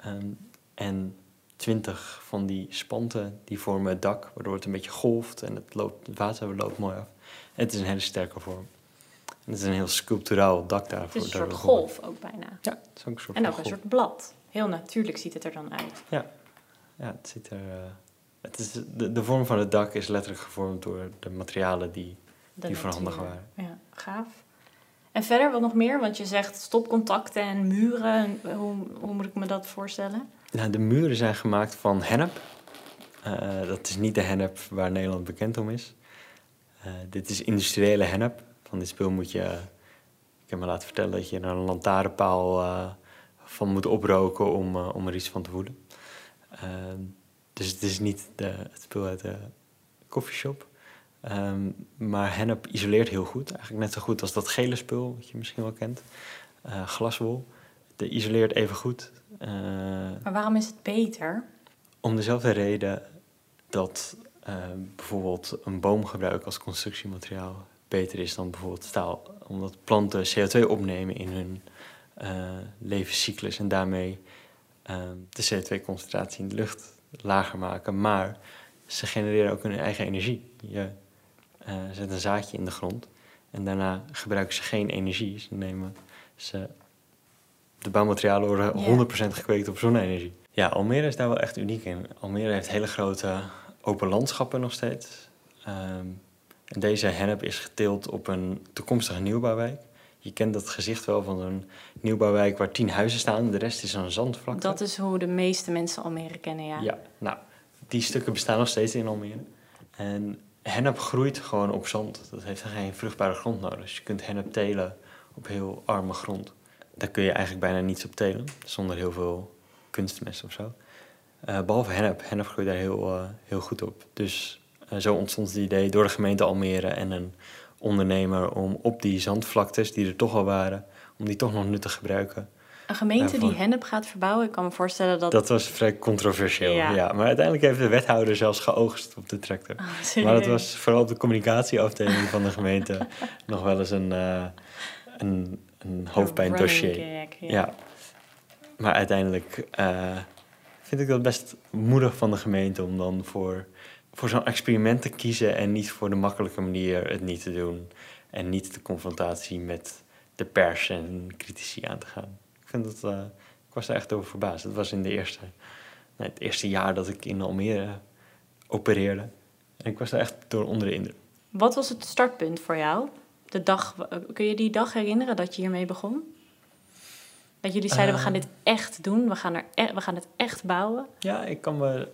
[SPEAKER 3] Um, en twintig van die spanten die vormen het dak, waardoor het een beetje golft en het, loopt, het water loopt mooi af. En het is een hele sterke vorm. En het is een heel sculpturaal dak daarvoor.
[SPEAKER 1] Het is een soort golf ook bijna.
[SPEAKER 3] Ja, het is ook een soort
[SPEAKER 1] En ook een soort blad. Heel natuurlijk ziet het er dan uit.
[SPEAKER 3] Ja, ja het ziet er... Uh, het is, de, de vorm van het dak is letterlijk gevormd door de materialen die, die voorhandig waren.
[SPEAKER 1] Ja, gaaf. En verder, wat nog meer? Want je zegt stopcontacten en muren. Hoe, hoe moet ik me dat voorstellen?
[SPEAKER 3] Nou, de muren zijn gemaakt van hennep. Uh, dat is niet de hennep waar Nederland bekend om is. Uh, dit is industriële hennep. Van dit spul moet je... Ik heb me laten vertellen dat je er een lantaarnpaal uh, van moet oproken om, om er iets van te voelen. Dus het is niet de, het spul uit de koffieshop. Um, maar hennep isoleert heel goed. Eigenlijk net zo goed als dat gele spul, wat je misschien wel kent. glaswol. De isoleert even goed.
[SPEAKER 1] maar waarom is het beter?
[SPEAKER 3] Om dezelfde reden dat uh, bijvoorbeeld een boomgebruik als constructiemateriaal beter is dan bijvoorbeeld staal. Omdat planten CO2 opnemen in hun uh, levenscyclus en daarmee uh, de CO2-concentratie in de lucht lager maken. Maar ze genereren ook hun eigen energie. Je zet een zaadje in de grond en daarna gebruiken ze geen energie. Ze nemen ze, de bouwmaterialen worden 100% gekweekt op zonne-energie. Ja, Almere is daar wel echt uniek in. Almere heeft hele grote open landschappen nog steeds. Ehm, en deze hennep is geteeld op een toekomstige nieuwbouwwijk. Je kent dat gezicht wel van zo'n nieuwbouwwijk waar tien huizen staan. De rest is een zandvlakte.
[SPEAKER 1] Dat is hoe de meeste mensen Almere kennen, ja.
[SPEAKER 3] Ja, nou, die stukken bestaan nog steeds in Almere. En hennep groeit gewoon op zand. Dat heeft geen vruchtbare grond nodig. Dus je kunt hennep telen op heel arme grond. Daar kun je eigenlijk bijna niets op telen, zonder heel veel kunstmest of zo. Uh, behalve hennep. Hennep groeit daar heel, uh, heel goed op. Dus uh, zo ontstond het idee door de gemeente Almere en een ondernemer om op die zandvlaktes, die er toch al waren, om die toch nog nuttig te gebruiken.
[SPEAKER 1] Een gemeente die hennep gaat verbouwen, ik kan me voorstellen dat...
[SPEAKER 3] Dat was vrij controversieel, ja. ja. Maar uiteindelijk heeft de wethouder zelfs geoogst op de tractor. Oh, maar dat was vooral op de communicatieafdeling van de gemeente [LAUGHS] nog wel eens een, een, een hoofdpijndossier. ja. ja. Maar uiteindelijk vind ik dat best moedig van de gemeente om dan voor, voor zo'n experiment te kiezen en niet voor de makkelijke manier het niet te doen. En niet de confrontatie met de pers en critici aan te gaan. Ik, vind dat, uh, ik was er echt over verbaasd. Het was in de eerste, nee, het eerste jaar dat ik in Almere opereerde. En ik was er echt door onder de indruk.
[SPEAKER 1] Wat was het startpunt voor jou? De dag, kun je die dag herinneren dat je hiermee begon? Dat jullie zeiden, we gaan dit echt doen, we gaan, er e-, we gaan het echt bouwen.
[SPEAKER 3] Ja, ik kan me...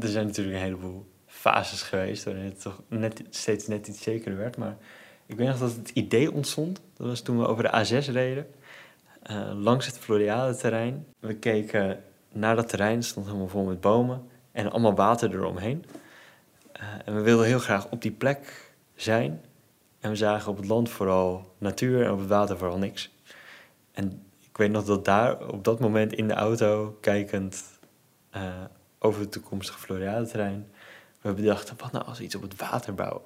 [SPEAKER 3] Er zijn natuurlijk een heleboel fases geweest waarin het toch net, steeds net iets zekerder werd. Maar ik weet nog dat het idee ontstond. Dat was toen we over de A6 reden. Uh, langs het Floriade-terrein. We keken naar dat terrein, stond helemaal vol met bomen. En allemaal water eromheen. Uh, en we wilden heel graag op die plek zijn. En we zagen op het land vooral natuur en op het water vooral niks. En weet nog dat daar op dat moment in de auto, kijkend uh, over het toekomstige Floriade-terrein, we bedachten, wat nou als we iets op het water bouwen?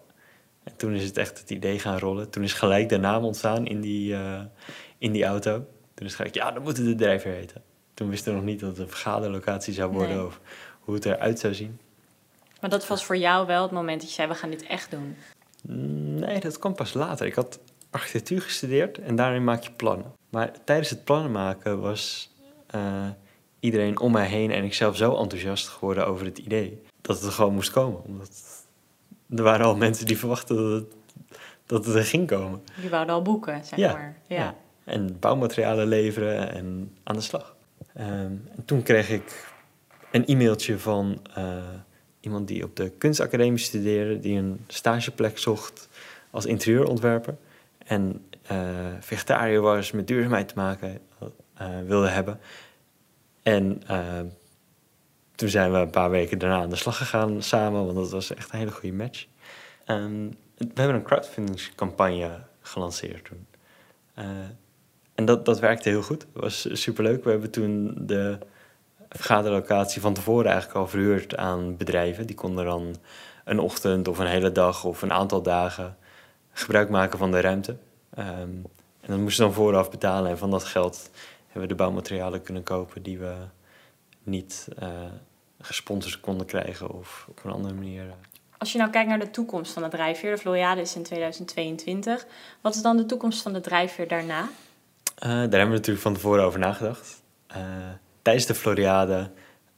[SPEAKER 3] En toen is het echt het idee gaan rollen. Toen is gelijk de naam ontstaan in die, uh, in die auto. Toen is gelijk, ja, dan moeten de drijver heten. Toen wisten we nog niet dat het een vergaderlocatie zou worden nee. of hoe het eruit zou zien.
[SPEAKER 1] Maar dat was voor jou wel het moment dat je zei, we gaan dit echt doen?
[SPEAKER 3] Nee, dat kwam pas later. Ik had architectuur gestudeerd en daarin maak je plannen. Maar tijdens het plannen maken was uh, iedereen om mij heen en ik zelf zo enthousiast geworden over het idee dat het er gewoon moest komen. Omdat er waren al mensen die verwachten dat het, dat het er ging komen.
[SPEAKER 1] Die wouden al boeken, zeg maar. Ja. ja.
[SPEAKER 3] En bouwmaterialen leveren en aan de slag. Um, en toen kreeg ik een e-mailtje van uh, iemand die op de kunstacademie studeerde, die een stageplek zocht als interieurontwerper. En uh, vegetariër was, met duurzaamheid te maken uh, wilde hebben. En uh, toen zijn we een paar weken daarna aan de slag gegaan samen, want dat was echt een hele goede match. En we hebben een crowdfundingscampagne gelanceerd toen. en dat, dat werkte heel goed. Het was superleuk. We hebben toen de vergaderlocatie van tevoren eigenlijk al verhuurd aan bedrijven. Die konden dan een ochtend of een hele dag of een aantal dagen gebruik maken van de ruimte. Um, en dat moesten we dan vooraf betalen. En van dat geld hebben we de bouwmaterialen kunnen kopen die we niet uh, gesponsord konden krijgen of op een andere manier. Eh.
[SPEAKER 1] Als je nou kijkt naar de toekomst van de drijfveer, de Floriade is in 2022. Wat is dan de toekomst van de drijfveer daarna? Uh,
[SPEAKER 3] daar hebben we natuurlijk van tevoren over nagedacht. tijdens de Floriade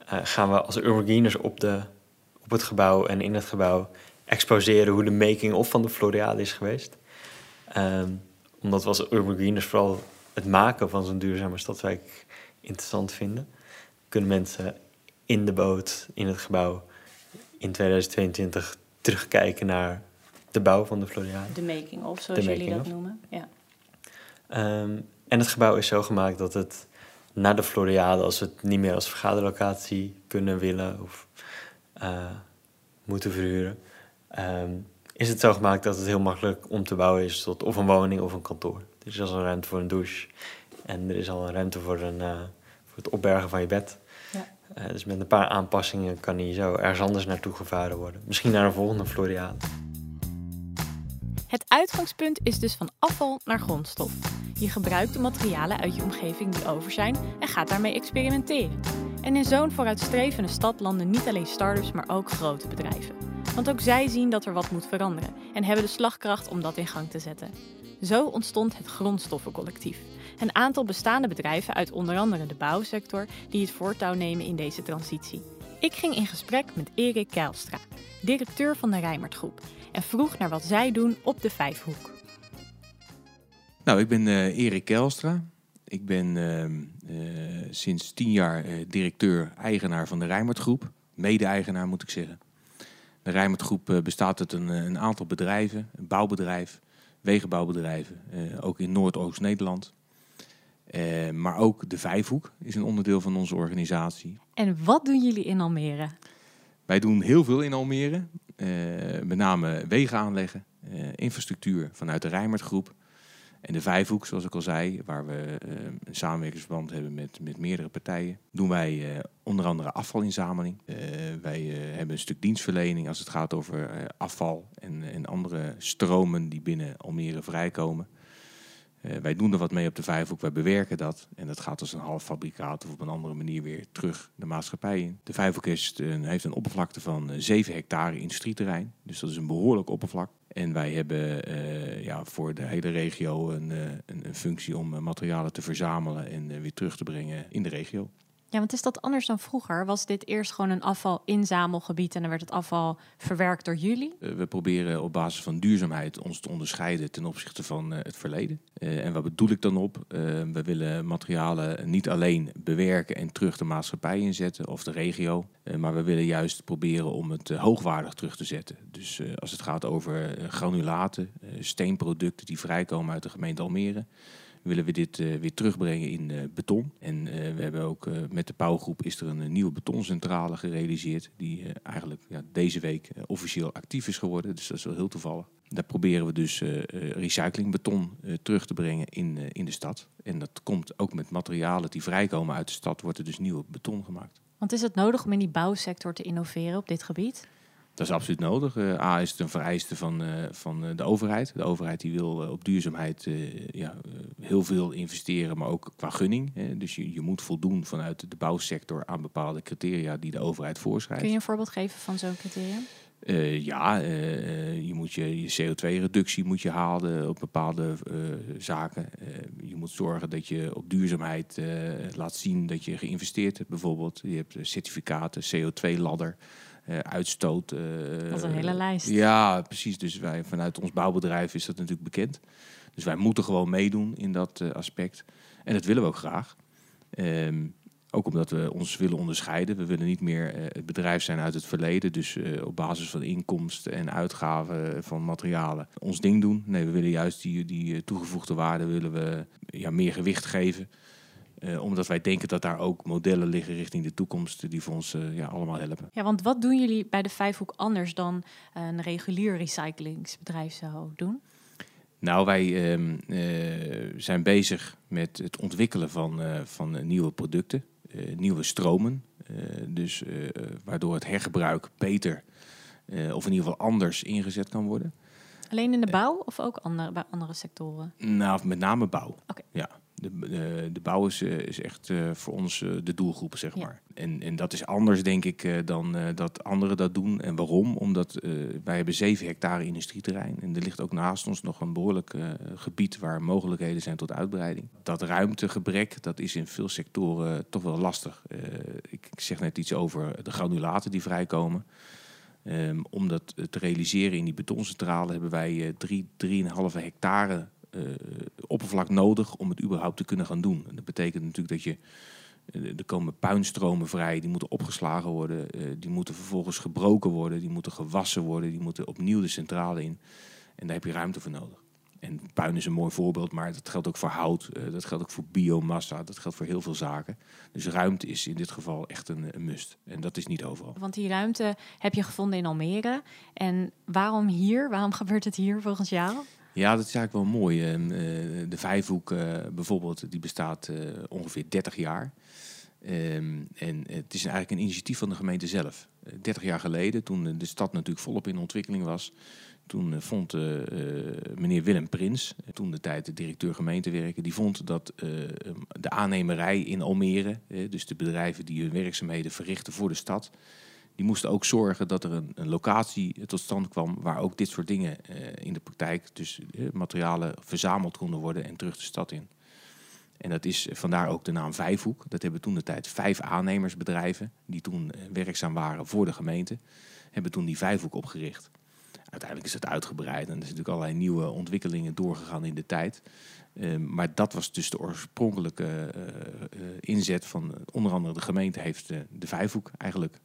[SPEAKER 3] gaan we als Urban op, de, op het gebouw en in het gebouw exposeren hoe de making-of van de Floriade is geweest. Um, omdat we als Urban Greeners vooral het maken van zo'n duurzame stadswijk interessant vinden. kunnen mensen in de boot, in het gebouw, in 2022 terugkijken naar de bouw van de Floriade.
[SPEAKER 1] De making of, zoals jullie dat
[SPEAKER 3] of.
[SPEAKER 1] noemen. Ja.
[SPEAKER 3] Ehm, en het gebouw is zo gemaakt dat het na de Floriade, als we het niet meer als vergaderlocatie kunnen willen of eh, moeten verhuren, ehm, is het zo gemaakt dat het heel makkelijk om te bouwen is tot of een woning of een kantoor. Er is al een ruimte voor een douche en er is al een ruimte voor, een, eh, voor het opbergen van je bed.
[SPEAKER 1] Ja.
[SPEAKER 3] Eh, dus met een paar aanpassingen kan hij zo ergens anders naartoe gevaren worden. Misschien naar een volgende Floriade.
[SPEAKER 1] Het uitgangspunt is dus van afval naar grondstof. Je gebruikt de materialen uit je omgeving die over zijn en gaat daarmee experimenteren. En in zo'n vooruitstrevende stad landen niet alleen start-ups, maar ook grote bedrijven. Want ook zij zien dat er wat moet veranderen en hebben de slagkracht om dat in gang te zetten. Zo ontstond het Grondstoffencollectief. Een aantal bestaande bedrijven uit onder andere de bouwsector die het voortouw nemen in deze transitie. Ik ging in gesprek met Erik Keilstra, directeur van de Rijmert Groep, en vroeg naar wat zij doen op de Vijfhoek.
[SPEAKER 4] Nou, ik ben eh, Erik Kelstra. Ik ben ehm, eh, sinds tien jaar eh, directeur-eigenaar van de Rijmert Groep. Mede-eigenaar moet ik zeggen. De Rijmert Groep bestaat uit een, een aantal bedrijven. Een bouwbedrijf, wegenbouwbedrijven, eh, ook in Noordoost-Nederland. Eh, maar ook de Vijfhoek is een onderdeel van onze organisatie.
[SPEAKER 1] En wat doen jullie in Almere?
[SPEAKER 4] Wij doen heel veel in Almere. Eh, met name wegen aanleggen, infrastructuur vanuit de Rijmert Groep. En de Vijfhoek, zoals ik al zei, waar we eh, een samenwerkingsverband hebben met, met meerdere partijen, doen wij eh, onder andere afvalinzameling. Eh, wij hebben een stuk dienstverlening als het gaat over afval en, en andere stromen die binnen Almere vrijkomen. Wij doen er wat mee op de Vijfhoek, wij bewerken dat. En dat gaat als een halffabrikaat of op een andere manier weer terug de maatschappij in. De Vijfhoek heeft een oppervlakte van eh, 7 hectare industrieterrein. Dus dat is een behoorlijk oppervlak. En wij hebben eh, ja, voor de hele regio een, eh, een, een functie om eh, materialen te verzamelen en weer terug te brengen in de regio.
[SPEAKER 1] Ja, want is dat anders dan vroeger? Was dit eerst gewoon een afvalinzamelgebied en dan werd het afval verwerkt door jullie?
[SPEAKER 4] Eh, we proberen op basis van duurzaamheid ons te onderscheiden ten opzichte van eh, het verleden. Eh, en wat bedoel ik dan op? We willen materialen niet alleen bewerken en terug de maatschappij inzetten of de regio. maar we willen juist proberen om het hoogwaardig terug te zetten. Dus als het gaat over granulaten, steenproducten die vrijkomen uit de gemeente Almere willen we dit eh, weer terugbrengen in eh, beton. En eh, we hebben ook met de bouwgroep is er een, nieuwe betoncentrale gerealiseerd. Die eigenlijk ja, deze week officieel actief is geworden. Dus dat is wel heel toevallig. Daar proberen we dus recyclingbeton terug te brengen in, in de stad. En dat komt ook met materialen die vrijkomen uit de stad, wordt er dus nieuw beton gemaakt.
[SPEAKER 1] Want is het nodig om in die bouwsector te innoveren op dit gebied?
[SPEAKER 4] Dat is absoluut nodig. Eh, A is het een vereiste van, eh, van eh, de overheid. De overheid die wil op duurzaamheid ja, heel veel investeren, maar ook qua gunning. hè. Dus je, je moet voldoen vanuit de bouwsector aan bepaalde criteria die de overheid voorschrijft.
[SPEAKER 1] Kun je een voorbeeld geven van zo'n criterium?
[SPEAKER 4] Ja, je moet je, je CO2-reductie moet je halen op bepaalde zaken. Je moet zorgen dat je op duurzaamheid laat zien dat je geïnvesteerd hebt bijvoorbeeld. Je hebt certificaten, CO2-ladder, eh, uitstoot. eh,
[SPEAKER 1] Dat is een hele lijst.
[SPEAKER 4] Ja, precies. Dus wij vanuit ons bouwbedrijf is dat natuurlijk bekend. Dus wij moeten gewoon meedoen in dat eh, aspect. En dat willen we ook graag. Ehm, ook omdat we ons willen onderscheiden. We willen niet meer het bedrijf zijn uit het verleden. Dus op basis van inkomsten en uitgaven van materialen ons ding doen. Nee, we willen juist die, die toegevoegde waarde willen we ja, meer gewicht geven. Eh, omdat wij denken dat daar ook modellen liggen richting de toekomst die voor ons eh, ja, allemaal helpen.
[SPEAKER 1] Ja, want wat doen jullie bij de Vijfhoek anders dan een regulier recyclingsbedrijf zou doen?
[SPEAKER 4] Nou, wij ehm, eh, zijn bezig met het ontwikkelen van, eh, van eh, nieuwe producten, eh, nieuwe stromen. Eh, dus eh, waardoor het hergebruik beter eh, of in ieder geval anders ingezet kan worden.
[SPEAKER 1] Alleen in de bouw of ook andere, bij andere sectoren?
[SPEAKER 4] Nou, met name bouw.
[SPEAKER 1] Oké.
[SPEAKER 4] Ja, de, de, de bouw is, eh, is echt eh, voor ons eh, de doelgroep, zeg
[SPEAKER 1] Ja.
[SPEAKER 4] maar. En, en dat is anders, denk ik, eh, dan eh, dat anderen dat doen. En waarom? Omdat eh, wij hebben 7 hectare industrieterrein. En er ligt ook naast ons nog een behoorlijk eh, gebied waar mogelijkheden zijn tot uitbreiding. Dat ruimtegebrek, dat is in veel sectoren toch wel lastig. Eh, ik, ik zeg net iets over de granulaten die vrijkomen. Ehm, om dat eh, te realiseren in die betoncentrale hebben wij eh, drie, drieënhalve hectare eh, oppervlak nodig om het überhaupt te kunnen gaan doen. En dat betekent natuurlijk dat je er komen puinstromen vrij, die moeten opgeslagen worden, die moeten vervolgens gebroken worden, die moeten gewassen worden, die moeten opnieuw de centrale in. En daar heb je ruimte voor nodig. En puin is een mooi voorbeeld, maar dat geldt ook voor hout, dat geldt ook voor biomassa, dat geldt voor heel veel zaken. Dus ruimte is in dit geval echt een, een, must. En dat is niet overal.
[SPEAKER 1] Want die ruimte heb je gevonden in Almere. En waarom hier? Waarom [LAUGHS] gebeurt het hier volgens jou?
[SPEAKER 4] Ja, dat is eigenlijk wel mooi. Uh, de Vijfhoek uh, bijvoorbeeld, die bestaat ongeveer 30 jaar. Um, en het is eigenlijk een initiatief van de gemeente zelf. 30 jaar geleden, toen de stad natuurlijk volop in ontwikkeling was, toen eh, vond meneer Willem Prins, toen de tijd de directeur gemeentewerken, die vond dat uh, de aannemerij in Almere, dus de bedrijven die hun werkzaamheden verrichten voor de stad, die moesten ook zorgen dat er een, een locatie tot stand kwam waar ook dit soort dingen in de praktijk, dus materialen verzameld konden worden en terug de stad in. En dat is vandaar ook de naam Vijfhoek. Dat hebben toen de tijd vijf aannemersbedrijven, die toen werkzaam waren voor de gemeente, hebben toen die Vijfhoek opgericht. Uiteindelijk is het uitgebreid en er zijn natuurlijk allerlei nieuwe ontwikkelingen doorgegaan in de tijd. Ehm, maar dat was dus de oorspronkelijke inzet van onder andere de gemeente heeft de Vijfhoek eigenlijk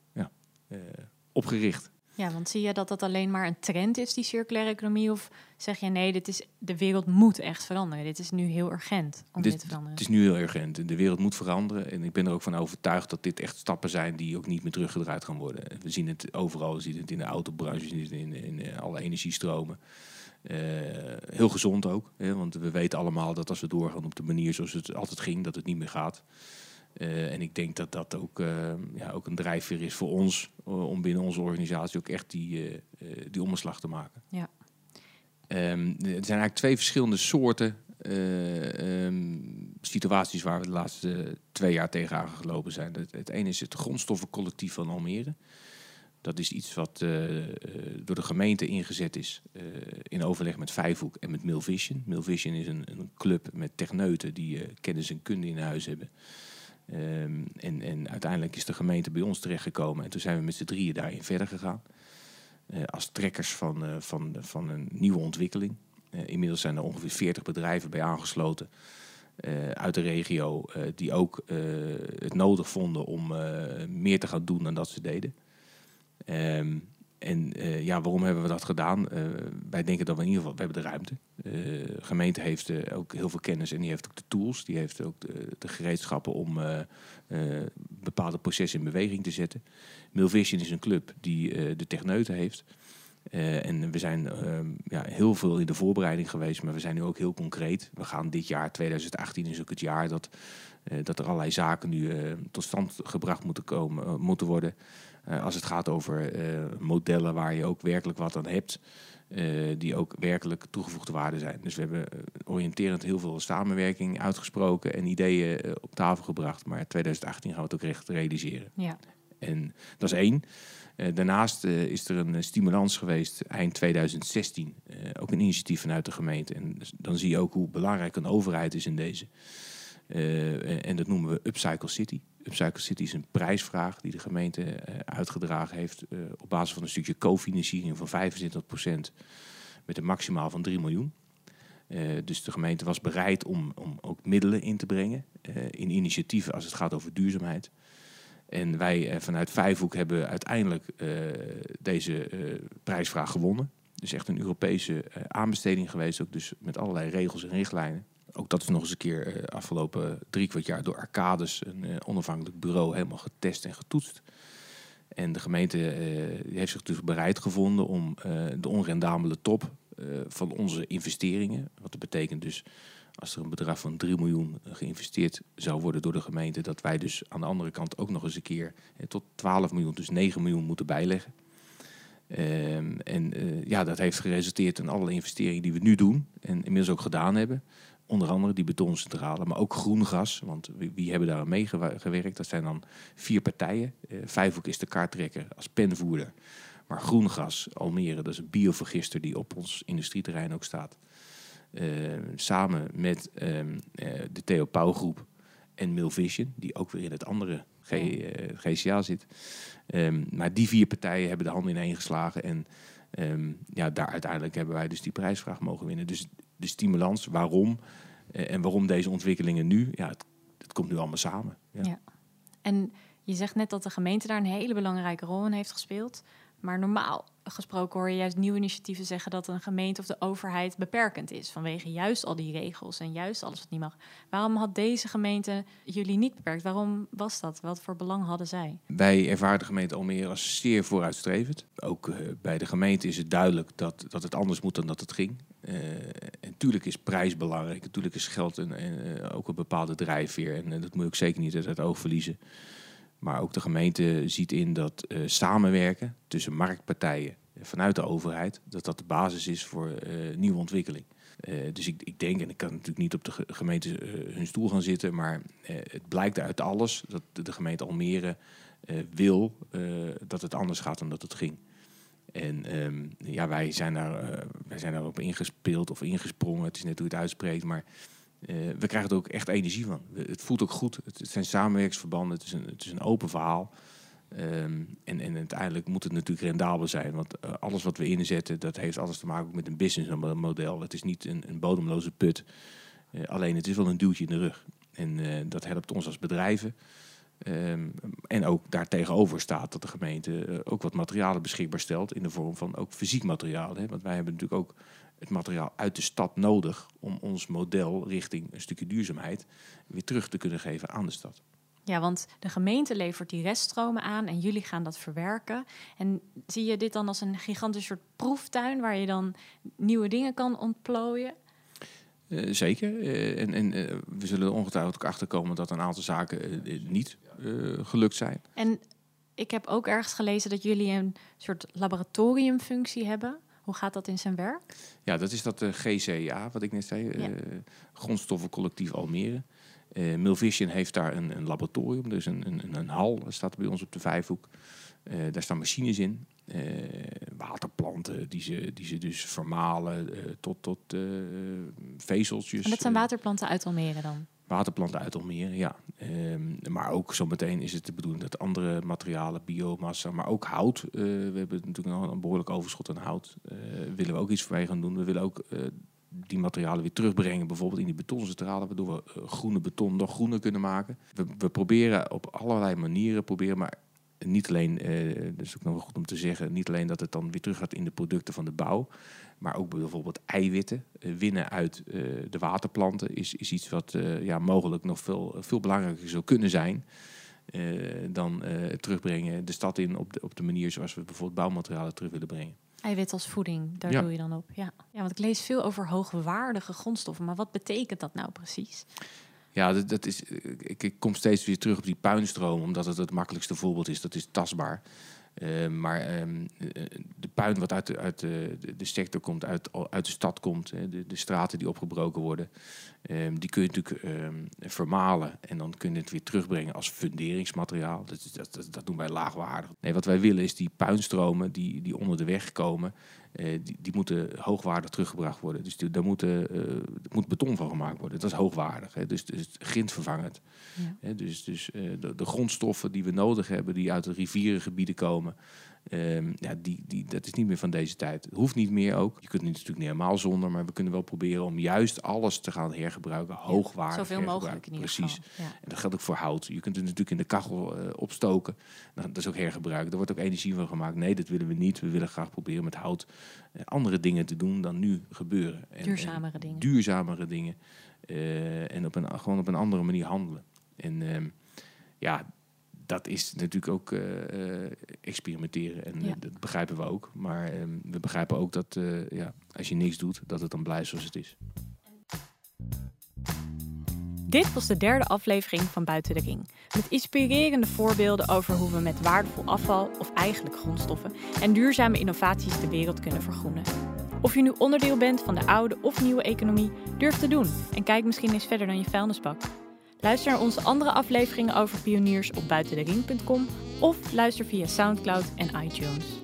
[SPEAKER 4] ja, opgericht.
[SPEAKER 1] Ja, want zie je dat dat alleen maar een trend is, die circulaire economie? Of zeg je nee, dit is, de wereld moet echt veranderen. Dit is nu heel urgent om dit, dit te veranderen.
[SPEAKER 4] Het is nu heel urgent. De wereld moet veranderen. En ik ben er ook van overtuigd dat dit echt stappen zijn die ook niet meer teruggedraaid gaan worden. We zien het overal. We zien het in de autobranche, we zien het in, in alle energiestromen. Uh, heel gezond ook. Hè, want we weten allemaal dat als we doorgaan op de manier zoals het altijd ging, dat het niet meer gaat. Uh, en ik denk dat dat ook, uh, ja, ook een drijfveer is voor ons uh, om binnen onze organisatie ook echt die, die omslag te maken.
[SPEAKER 1] Ja.
[SPEAKER 4] Um, er zijn eigenlijk twee verschillende soorten um, situaties waar we de laatste twee jaar tegenaan gelopen zijn. Het, het ene is het grondstoffencollectief van Almere. Dat is iets wat door de gemeente ingezet is in overleg met Vijfhoek en met Milvision. Milvision is een, een club met techneuten die kennis en kunde in huis hebben. Um, en, en, uiteindelijk is de gemeente bij ons terechtgekomen en toen zijn we met z'n drieën daarin verder gegaan. Uh, als trekkers van, uh, van, van een nieuwe ontwikkeling. Uh, inmiddels zijn er ongeveer 40 bedrijven bij aangesloten uit de regio die ook het nodig vonden om meer te gaan doen dan dat ze deden. Um, en uh, ja, waarom hebben we dat gedaan? Uh, wij denken dat we in ieder geval, we hebben de ruimte. Uh, de gemeente heeft ook heel veel kennis en die heeft ook de tools. Die heeft ook de, de gereedschappen om bepaalde processen in beweging te zetten. Milvision is een club die de techneuten heeft. en we zijn ehm, ja, heel veel in de voorbereiding geweest, maar we zijn nu ook heel concreet. We gaan dit jaar, 2018 is ook het jaar dat, dat er allerlei zaken nu tot stand gebracht moeten, komen, moeten worden. Uh, als het gaat over uh, modellen waar je ook werkelijk wat aan hebt, uh, die ook werkelijk toegevoegde waarde zijn. Dus we hebben oriënterend heel veel samenwerking uitgesproken en ideeën op tafel gebracht. Maar 2018 gaan we het ook recht realiseren.
[SPEAKER 1] Ja.
[SPEAKER 4] En dat is één. daarnaast is er een stimulans geweest eind 2016. ook een initiatief vanuit de gemeente. En dan zie je ook hoe belangrijk een overheid is in deze. en dat noemen we Upcycle City. Upcycle City is een prijsvraag die de gemeente uh, uitgedragen heeft uh, op basis van een stukje cofinanciering van 25% met een maximaal van 3 miljoen. Uh, dus de gemeente was bereid om, om ook middelen in te brengen in initiatieven als het gaat over duurzaamheid. En wij vanuit Vijfhoek hebben uiteindelijk deze prijsvraag gewonnen. Dus echt een Europese aanbesteding geweest, ook dus met allerlei regels en richtlijnen. Ook dat is nog eens een keer uh, afgelopen drie kwart jaar door Arcades, een uh, onafhankelijk bureau, helemaal getest en getoetst. En de gemeente uh, heeft zich dus bereid gevonden om de onrendabele top van onze investeringen, wat dat betekent dus als er een bedrag van 3 miljoen geïnvesteerd zou worden door de gemeente, dat wij dus aan de andere kant ook nog eens een keer tot 12 miljoen, dus 9 miljoen moeten bijleggen. Ehm, en ja, dat heeft geresulteerd in alle investeringen die we nu doen en inmiddels ook gedaan hebben onder andere die betoncentrale, maar ook groen gas. Want wie, wie hebben daar aan meegewerkt? Dat zijn dan vier partijen. Uh, Vijfhoek is de kaarttrekker als penvoerder. Maar Groengas, Almere, dat is een biovergister die op ons industrieterrein ook staat. Uh, samen met uh, de Theo Pauw groep en Milvision, die ook weer in het andere G, GCA zit. Um, maar die vier partijen hebben de handen ineen geslagen. En um, ja, daar uiteindelijk hebben wij dus die prijsvraag mogen winnen. Dus de stimulans, waarom eh, en waarom deze ontwikkelingen nu, ja, het, komt nu allemaal samen. Ja.
[SPEAKER 1] En je zegt net dat de gemeente daar een hele belangrijke rol in heeft gespeeld. Maar normaal gesproken hoor je juist nieuwe initiatieven zeggen dat een gemeente of de overheid beperkend is. Vanwege juist al die regels en juist alles wat niet mag. Waarom had deze gemeente jullie niet beperkt? Waarom was dat? Wat voor belang hadden zij?
[SPEAKER 4] Wij ervaren de gemeente Almere als zeer vooruitstrevend. Ook uh, bij de gemeente is het duidelijk dat, dat het anders moet dan dat het ging. Uh, en natuurlijk is prijs belangrijk. Natuurlijk is geld en, uh, ook een bepaalde drijfveer. En dat moet ik zeker niet uit het oog verliezen. Maar ook de gemeente ziet in dat uh, samenwerken tussen marktpartijen vanuit de overheid, dat dat de basis is voor uh, nieuwe ontwikkeling. Uh, dus ik, ik, denk, en ik kan natuurlijk niet op de gemeente hun stoel gaan zitten, maar het blijkt uit alles dat de, gemeente Almere wil dat het anders gaat dan dat het ging. En um, ja, wij zijn, daar, wij zijn daarop ingespeeld of ingesprongen. Het is net hoe het uitspreekt, maar we krijgen er ook echt energie van. Het voelt ook goed. Het, zijn samenwerksverbanden. Het is een, het is een open verhaal. Um, en, en uiteindelijk moet het natuurlijk rendabel zijn. Want uh, alles wat we inzetten, dat heeft alles te maken met een businessmodel. Het is niet een, een bodemloze put. Uh, alleen het is wel een duwtje in de rug. En dat helpt ons als bedrijven. Um, en ook daartegenover staat dat de gemeente ook wat materialen beschikbaar stelt. In de vorm van ook fysiek materiaal. Hè? Want wij hebben natuurlijk ook het materiaal uit de stad nodig om ons model richting een stukje duurzaamheid weer terug te kunnen geven aan de stad.
[SPEAKER 1] Ja, want de gemeente levert die reststromen aan en jullie gaan dat verwerken. En zie je dit dan als een gigantisch soort proeftuin waar je dan nieuwe dingen kan ontplooien?
[SPEAKER 4] Uh, zeker. Uh, en, en uh, we zullen er ongetwijfeld ook achter komen dat een aantal zaken niet gelukt zijn.
[SPEAKER 1] En ik heb ook ergens gelezen dat jullie een soort laboratoriumfunctie hebben. Hoe gaat dat in zijn werk?
[SPEAKER 4] Ja, dat is dat uh, GCA, wat ik net zei, ja. uh, Grondstoffencollectief Almere. Uh, Milvision heeft daar een, een laboratorium, dus een, een, een, hal, staat bij ons op de Vijfhoek. daar staan machines in, waterplanten die ze, die ze dus vermalen tot, tot vezeltjes.
[SPEAKER 1] En dat zijn waterplanten uit Almere dan?
[SPEAKER 4] Waterplanten uit Almere, ja. Um, maar ook zometeen is het de bedoeling dat andere materialen, biomassa, maar ook hout. Uh, we hebben natuurlijk nog een behoorlijk overschot aan hout. Uh, willen we ook iets voor mee gaan doen. We willen ook uh, die materialen weer terugbrengen, bijvoorbeeld in die betoncentrale, waardoor we groene beton nog groener kunnen maken. We, we proberen op allerlei manieren, proberen maar niet alleen, dat is ook nog goed om te zeggen, niet alleen dat het dan weer terug gaat in de producten van de bouw, maar ook bijvoorbeeld eiwitten uh, winnen uit uh, de waterplanten is, is iets wat uh, ja, mogelijk nog veel, veel belangrijker zou kunnen zijn. dan terugbrengen de stad in op de, op de manier zoals we bijvoorbeeld bouwmaterialen terug willen brengen.
[SPEAKER 1] Eiwit als voeding, daar ja. doe je dan op. Ja. ja, want ik lees veel over hoogwaardige grondstoffen. Maar wat betekent dat nou precies?
[SPEAKER 4] Ja, dat, dat is, ik, ik, kom steeds weer terug op die puinstroom, omdat het het makkelijkste voorbeeld is. Dat is tastbaar. Uh, maar um, de puin wat uit de, uit de, de sector komt, uit, uit de stad komt, de, de straten die opgebroken worden, um, die kun je natuurlijk um, vermalen en dan kun je het weer terugbrengen als funderingsmateriaal. Dat, dat, dat, dat doen wij laagwaardig. Nee, wat wij willen is die puinstromen die, die onder de weg komen, uh, die, die moeten hoogwaardig teruggebracht worden. Dus die, daar moet, uh, moet beton van gemaakt worden. Dat is hoogwaardig. Hè. Dus, dus grindvervangend. Ja. Hè, dus dus de, de grondstoffen die we nodig hebben, die uit de rivierengebieden komen, Um, ja, die, die, dat is niet meer van deze tijd. Het hoeft niet meer ook. Je kunt het natuurlijk niet helemaal zonder, maar we kunnen wel proberen om juist alles te gaan hergebruiken, hoogwaardig.
[SPEAKER 1] Zoveel mogelijk in
[SPEAKER 4] ieder Precies. Ja. En dat geldt ook voor hout. Je kunt het natuurlijk in de kachel uh, opstoken. Dat is ook hergebruikt. Er wordt ook energie van gemaakt. Nee, dat willen we niet. We willen graag proberen met hout uh, andere dingen te doen dan nu gebeuren.
[SPEAKER 1] En, duurzamere
[SPEAKER 4] en
[SPEAKER 1] dingen.
[SPEAKER 4] Duurzamere dingen. Uh, en op een, gewoon op een andere manier handelen. En um, ja, dat is natuurlijk ook uh, experimenteren. En ja. dat begrijpen we ook. Maar uh, we begrijpen ook dat uh, ja, als je niks doet, dat het dan blijft zoals het is.
[SPEAKER 1] Dit was de derde aflevering van Buiten de Ring. Met inspirerende voorbeelden over hoe we met waardevol afval, of eigenlijk grondstoffen, en duurzame innovaties de wereld kunnen vergroenen. Of je nu onderdeel bent van de oude of nieuwe economie, durf te doen en kijk misschien eens verder dan je vuilnisbak. Luister naar onze andere afleveringen over pioniers op buitendering.com of luister via SoundCloud en iTunes.